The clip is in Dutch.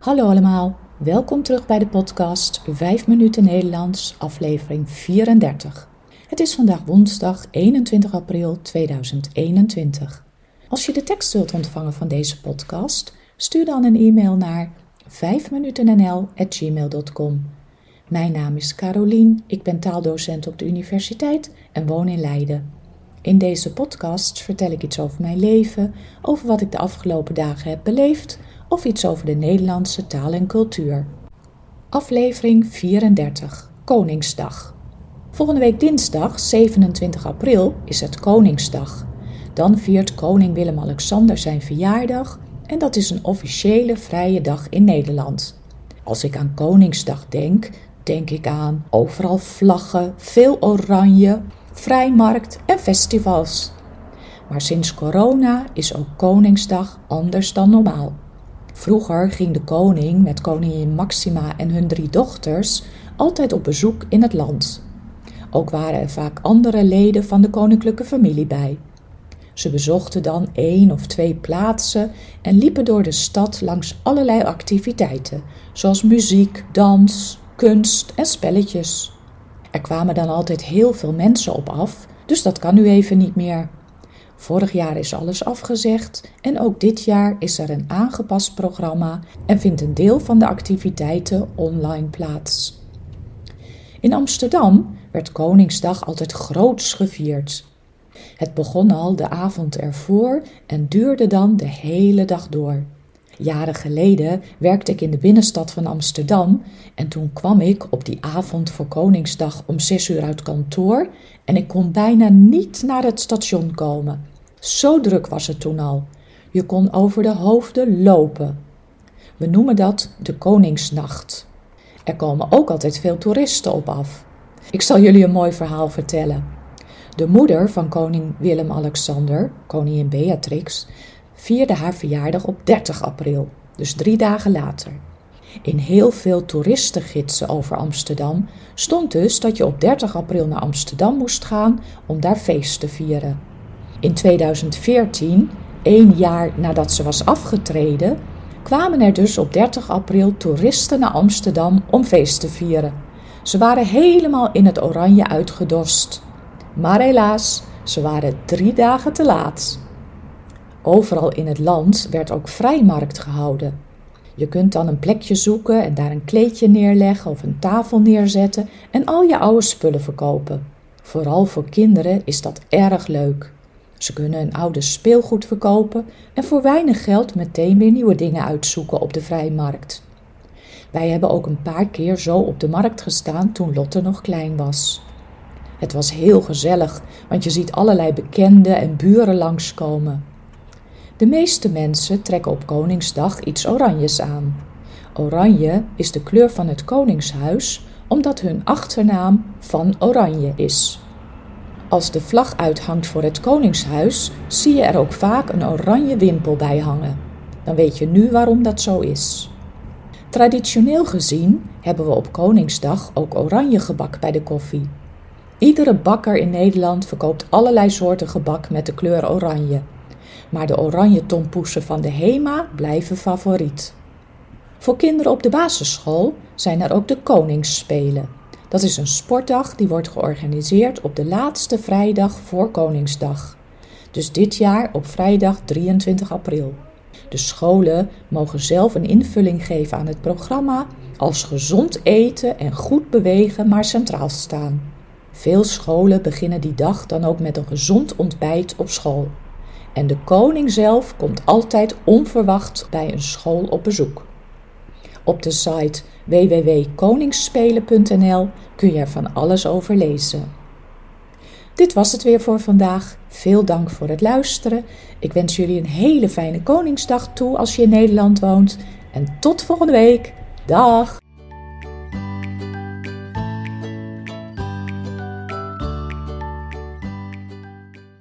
Hallo allemaal, welkom terug bij de podcast 5 minuten Nederlands, aflevering 34. Het is vandaag woensdag 21 april 2021. Als je de tekst wilt ontvangen van deze podcast, stuur dan een e-mail naar 5minutennl@gmail.com. Mijn naam is Carolien, ik ben taaldocent op de universiteit en woon in Leiden. In deze podcast vertel ik iets over mijn leven, over wat ik de afgelopen dagen heb beleefd of iets over de Nederlandse taal en cultuur. Aflevering 34 Koningsdag. Volgende week dinsdag 27 april is het Koningsdag. Dan viert koning Willem-Alexander zijn verjaardag en dat is een officiële vrije dag in Nederland. Als ik aan Koningsdag denk, denk ik aan overal vlaggen, veel oranje, vrijmarkt en festivals. Maar sinds corona is ook Koningsdag anders dan normaal. Vroeger ging de koning met koningin Maxima en hun drie dochters altijd op bezoek in het land. Ook waren er vaak andere leden van de koninklijke familie bij. Ze bezochten dan één of twee plaatsen en liepen door de stad langs allerlei activiteiten, zoals muziek, dans, kunst en spelletjes. Er kwamen dan altijd heel veel mensen op af, dus dat kan nu even niet meer. Vorig jaar is alles afgezegd en ook dit jaar is er een aangepast programma en vindt een deel van de activiteiten online plaats. In Amsterdam werd Koningsdag altijd groots gevierd. Het begon al de avond ervoor en duurde dan de hele dag door. Jaren geleden werkte ik in de binnenstad van Amsterdam en toen kwam ik op die avond voor Koningsdag om zes uur uit kantoor en ik kon bijna niet naar het station komen. Zo druk was het toen al. Je kon over de hoofden lopen. We noemen dat de Koningsnacht. Er komen ook altijd veel toeristen op af. Ik zal jullie een mooi verhaal vertellen. De moeder van koning Willem-Alexander, koningin Beatrix, vierde haar verjaardag op 30 april, dus drie dagen later. In heel veel toeristengidsen over Amsterdam stond dus dat je op 30 april naar Amsterdam moest gaan om daar feest te vieren. In 2014, één jaar nadat ze was afgetreden, kwamen er dus op 30 april toeristen naar Amsterdam om feest te vieren. Ze waren helemaal in het oranje uitgedost. Maar helaas, ze waren drie dagen te laat. Overal in het land werd ook vrijmarkt gehouden. Je kunt dan een plekje zoeken en daar een kleedje neerleggen of een tafel neerzetten en al je oude spullen verkopen. Vooral voor kinderen is dat erg leuk. Ze kunnen een oude speelgoed verkopen en voor weinig geld meteen weer nieuwe dingen uitzoeken op de vrijmarkt. Wij hebben ook een paar keer zo op de markt gestaan toen Lotte nog klein was. Het was heel gezellig, want je ziet allerlei bekenden en buren langskomen. De meeste mensen trekken op Koningsdag iets oranjes aan. Oranje is de kleur van het Koningshuis, omdat hun achternaam van Oranje is. Als de vlag uithangt voor het Koningshuis, zie je er ook vaak een oranje wimpel bij hangen. Dan weet je nu waarom dat zo is. Traditioneel gezien hebben we op Koningsdag ook oranje gebak bij de koffie. Iedere bakker in Nederland verkoopt allerlei soorten gebak met de kleur oranje. Maar de oranje tompoesen van de HEMA blijven favoriet. Voor kinderen op de basisschool zijn er ook de Koningsspelen. Dat is een sportdag die wordt georganiseerd op de laatste vrijdag voor Koningsdag. Dus dit jaar op vrijdag 23 april. De scholen mogen zelf een invulling geven aan het programma als gezond eten en goed bewegen maar centraal staan. Veel scholen beginnen die dag dan ook met een gezond ontbijt op school. En de koning zelf komt altijd onverwacht bij een school op bezoek. Op de site www.koningsspelen.nl kun je er van alles over lezen. Dit was het weer voor vandaag. Veel dank voor het luisteren. Ik wens jullie een hele fijne Koningsdag toe als je in Nederland woont. En tot volgende week. Dag!